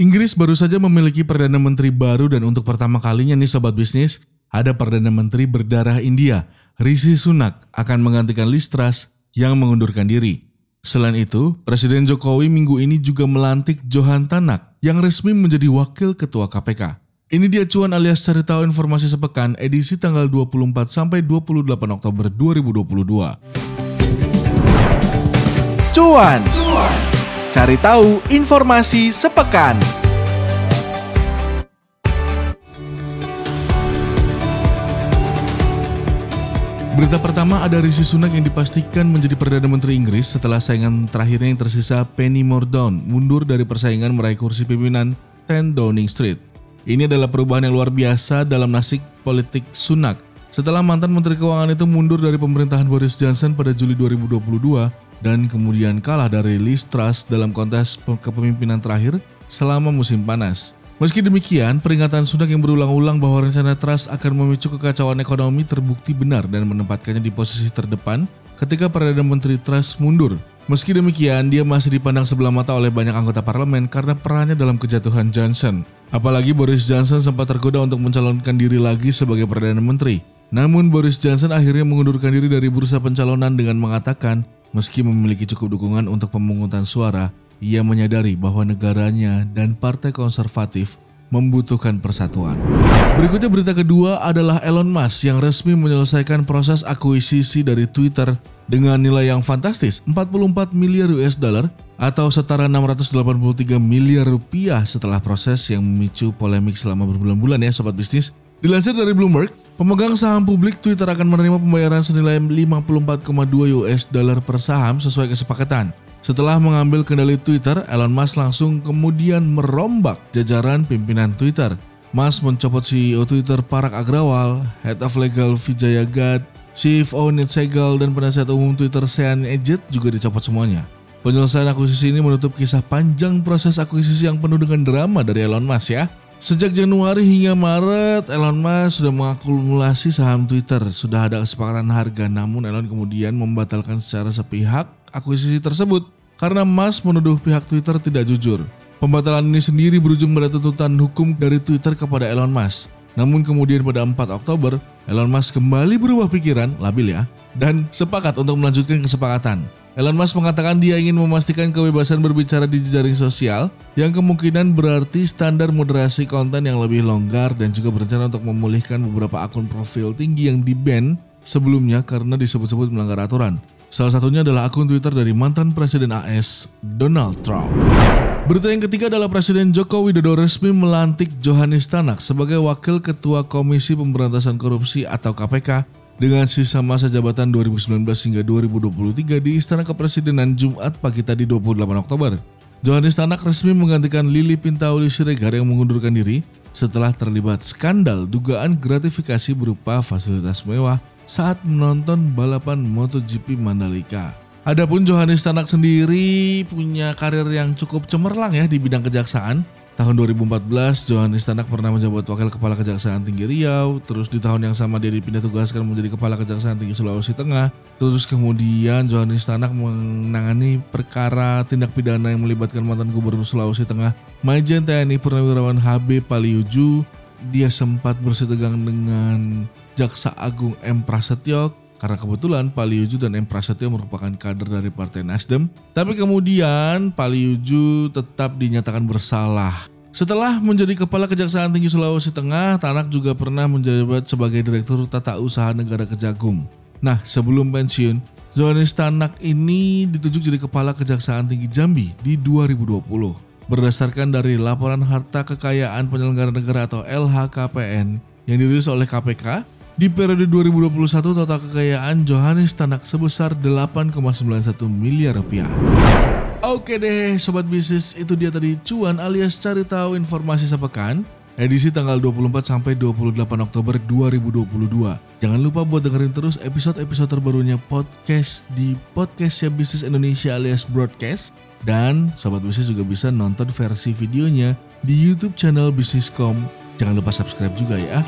Inggris baru saja memiliki Perdana Menteri baru dan untuk pertama kalinya nih Sobat Bisnis, ada Perdana Menteri berdarah India, Rishi Sunak akan menggantikan Liz Truss yang mengundurkan diri. Selain itu, Presiden Jokowi minggu ini juga melantik Johan Tanak yang resmi menjadi Wakil Ketua KPK. Ini dia cuan alias cari tahu informasi sepekan edisi tanggal 24 sampai 28 Oktober 2022. Cuan. Cuan. Cari tahu informasi sepekan. Berita pertama ada Rishi Sunak yang dipastikan menjadi Perdana Menteri Inggris setelah saingan terakhirnya yang tersisa Penny Mordaunt mundur dari persaingan meraih kursi pimpinan 10 Downing Street. Ini adalah perubahan yang luar biasa dalam nasib politik Sunak setelah mantan Menteri Keuangan itu mundur dari pemerintahan Boris Johnson pada Juli 2022 dan kemudian kalah dari Liz Truss dalam kontes kepemimpinan terakhir selama musim panas. Meski demikian, peringatan Sunak yang berulang-ulang bahwa rencana Truss akan memicu kekacauan ekonomi terbukti benar dan menempatkannya di posisi terdepan ketika Perdana Menteri Truss mundur. Meski demikian, dia masih dipandang sebelah mata oleh banyak anggota parlemen karena perannya dalam kejatuhan Johnson. Apalagi Boris Johnson sempat tergoda untuk mencalonkan diri lagi sebagai Perdana Menteri. Namun Boris Johnson akhirnya mengundurkan diri dari bursa pencalonan dengan mengatakan Meski memiliki cukup dukungan untuk pemungutan suara, ia menyadari bahwa negaranya dan partai konservatif membutuhkan persatuan. Berikutnya berita kedua adalah Elon Musk yang resmi menyelesaikan proses akuisisi dari Twitter dengan nilai yang fantastis 44 miliar US dollar atau setara 683 miliar rupiah setelah proses yang memicu polemik selama berbulan-bulan ya sobat bisnis. Dilansir dari Bloomberg, pemegang saham publik Twitter akan menerima pembayaran senilai 54,2 US dollar per saham sesuai kesepakatan. Setelah mengambil kendali Twitter, Elon Musk langsung kemudian merombak jajaran pimpinan Twitter. Musk mencopot CEO Twitter Parag Agrawal, Head of Legal Vijaya Gad, CFO Ned Segal, dan penasihat umum Twitter Sean Ejet juga dicopot semuanya. Penyelesaian akuisisi ini menutup kisah panjang proses akuisisi yang penuh dengan drama dari Elon Musk ya. Sejak Januari hingga Maret, Elon Musk sudah mengakumulasi saham Twitter. Sudah ada kesepakatan harga, namun Elon kemudian membatalkan secara sepihak akuisisi tersebut karena Musk menuduh pihak Twitter tidak jujur. Pembatalan ini sendiri berujung pada tuntutan hukum dari Twitter kepada Elon Musk. Namun kemudian pada 4 Oktober, Elon Musk kembali berubah pikiran, labil ya, dan sepakat untuk melanjutkan kesepakatan. Elon Musk mengatakan dia ingin memastikan kebebasan berbicara di jejaring sosial yang kemungkinan berarti standar moderasi konten yang lebih longgar dan juga berencana untuk memulihkan beberapa akun profil tinggi yang di-ban sebelumnya karena disebut-sebut melanggar aturan. Salah satunya adalah akun Twitter dari mantan Presiden AS, Donald Trump. Berita yang ketiga adalah Presiden Joko Widodo resmi melantik Johannes Tanak sebagai Wakil Ketua Komisi Pemberantasan Korupsi atau KPK dengan sisa masa jabatan 2019 hingga 2023 di Istana Kepresidenan Jumat pagi tadi 28 Oktober. Johannes Tanak resmi menggantikan Lili Pintauli Siregar yang mengundurkan diri setelah terlibat skandal dugaan gratifikasi berupa fasilitas mewah saat menonton balapan MotoGP Mandalika. Adapun Johannes Tanak sendiri punya karir yang cukup cemerlang ya di bidang kejaksaan Tahun 2014, Johannes Tanak pernah menjabat Wakil Kepala Kejaksaan Tinggi Riau. Terus di tahun yang sama dia dipindah tugaskan menjadi Kepala Kejaksaan Tinggi Sulawesi Tengah. Terus kemudian Johannes Tanak menangani perkara tindak pidana yang melibatkan mantan Gubernur Sulawesi Tengah, Majen TNI Purnawirawan HB Paliuju. Dia sempat bersitegang dengan Jaksa Agung M. Prasetyo karena kebetulan Paliuju dan M. Prasetyo merupakan kader dari Partai Nasdem. Tapi kemudian Paliuju tetap dinyatakan bersalah. Setelah menjadi Kepala Kejaksaan Tinggi Sulawesi Tengah, Tanak juga pernah menjabat sebagai Direktur Tata Usaha Negara Kejagung. Nah, sebelum pensiun, Johannes Tanak ini ditunjuk jadi Kepala Kejaksaan Tinggi Jambi di 2020. Berdasarkan dari laporan harta kekayaan penyelenggara negara atau LHKPN yang dirilis oleh KPK, di periode 2021 total kekayaan Johannes Tanak sebesar 8,91 miliar rupiah. Oke deh sobat bisnis itu dia tadi cuan alias cari tahu informasi sepekan edisi tanggal 24 sampai 28 Oktober 2022. Jangan lupa buat dengerin terus episode-episode terbarunya podcast di Podcastnya Bisnis Indonesia alias Broadcast dan sobat bisnis juga bisa nonton versi videonya di YouTube channel Bisniscom. Jangan lupa subscribe juga ya.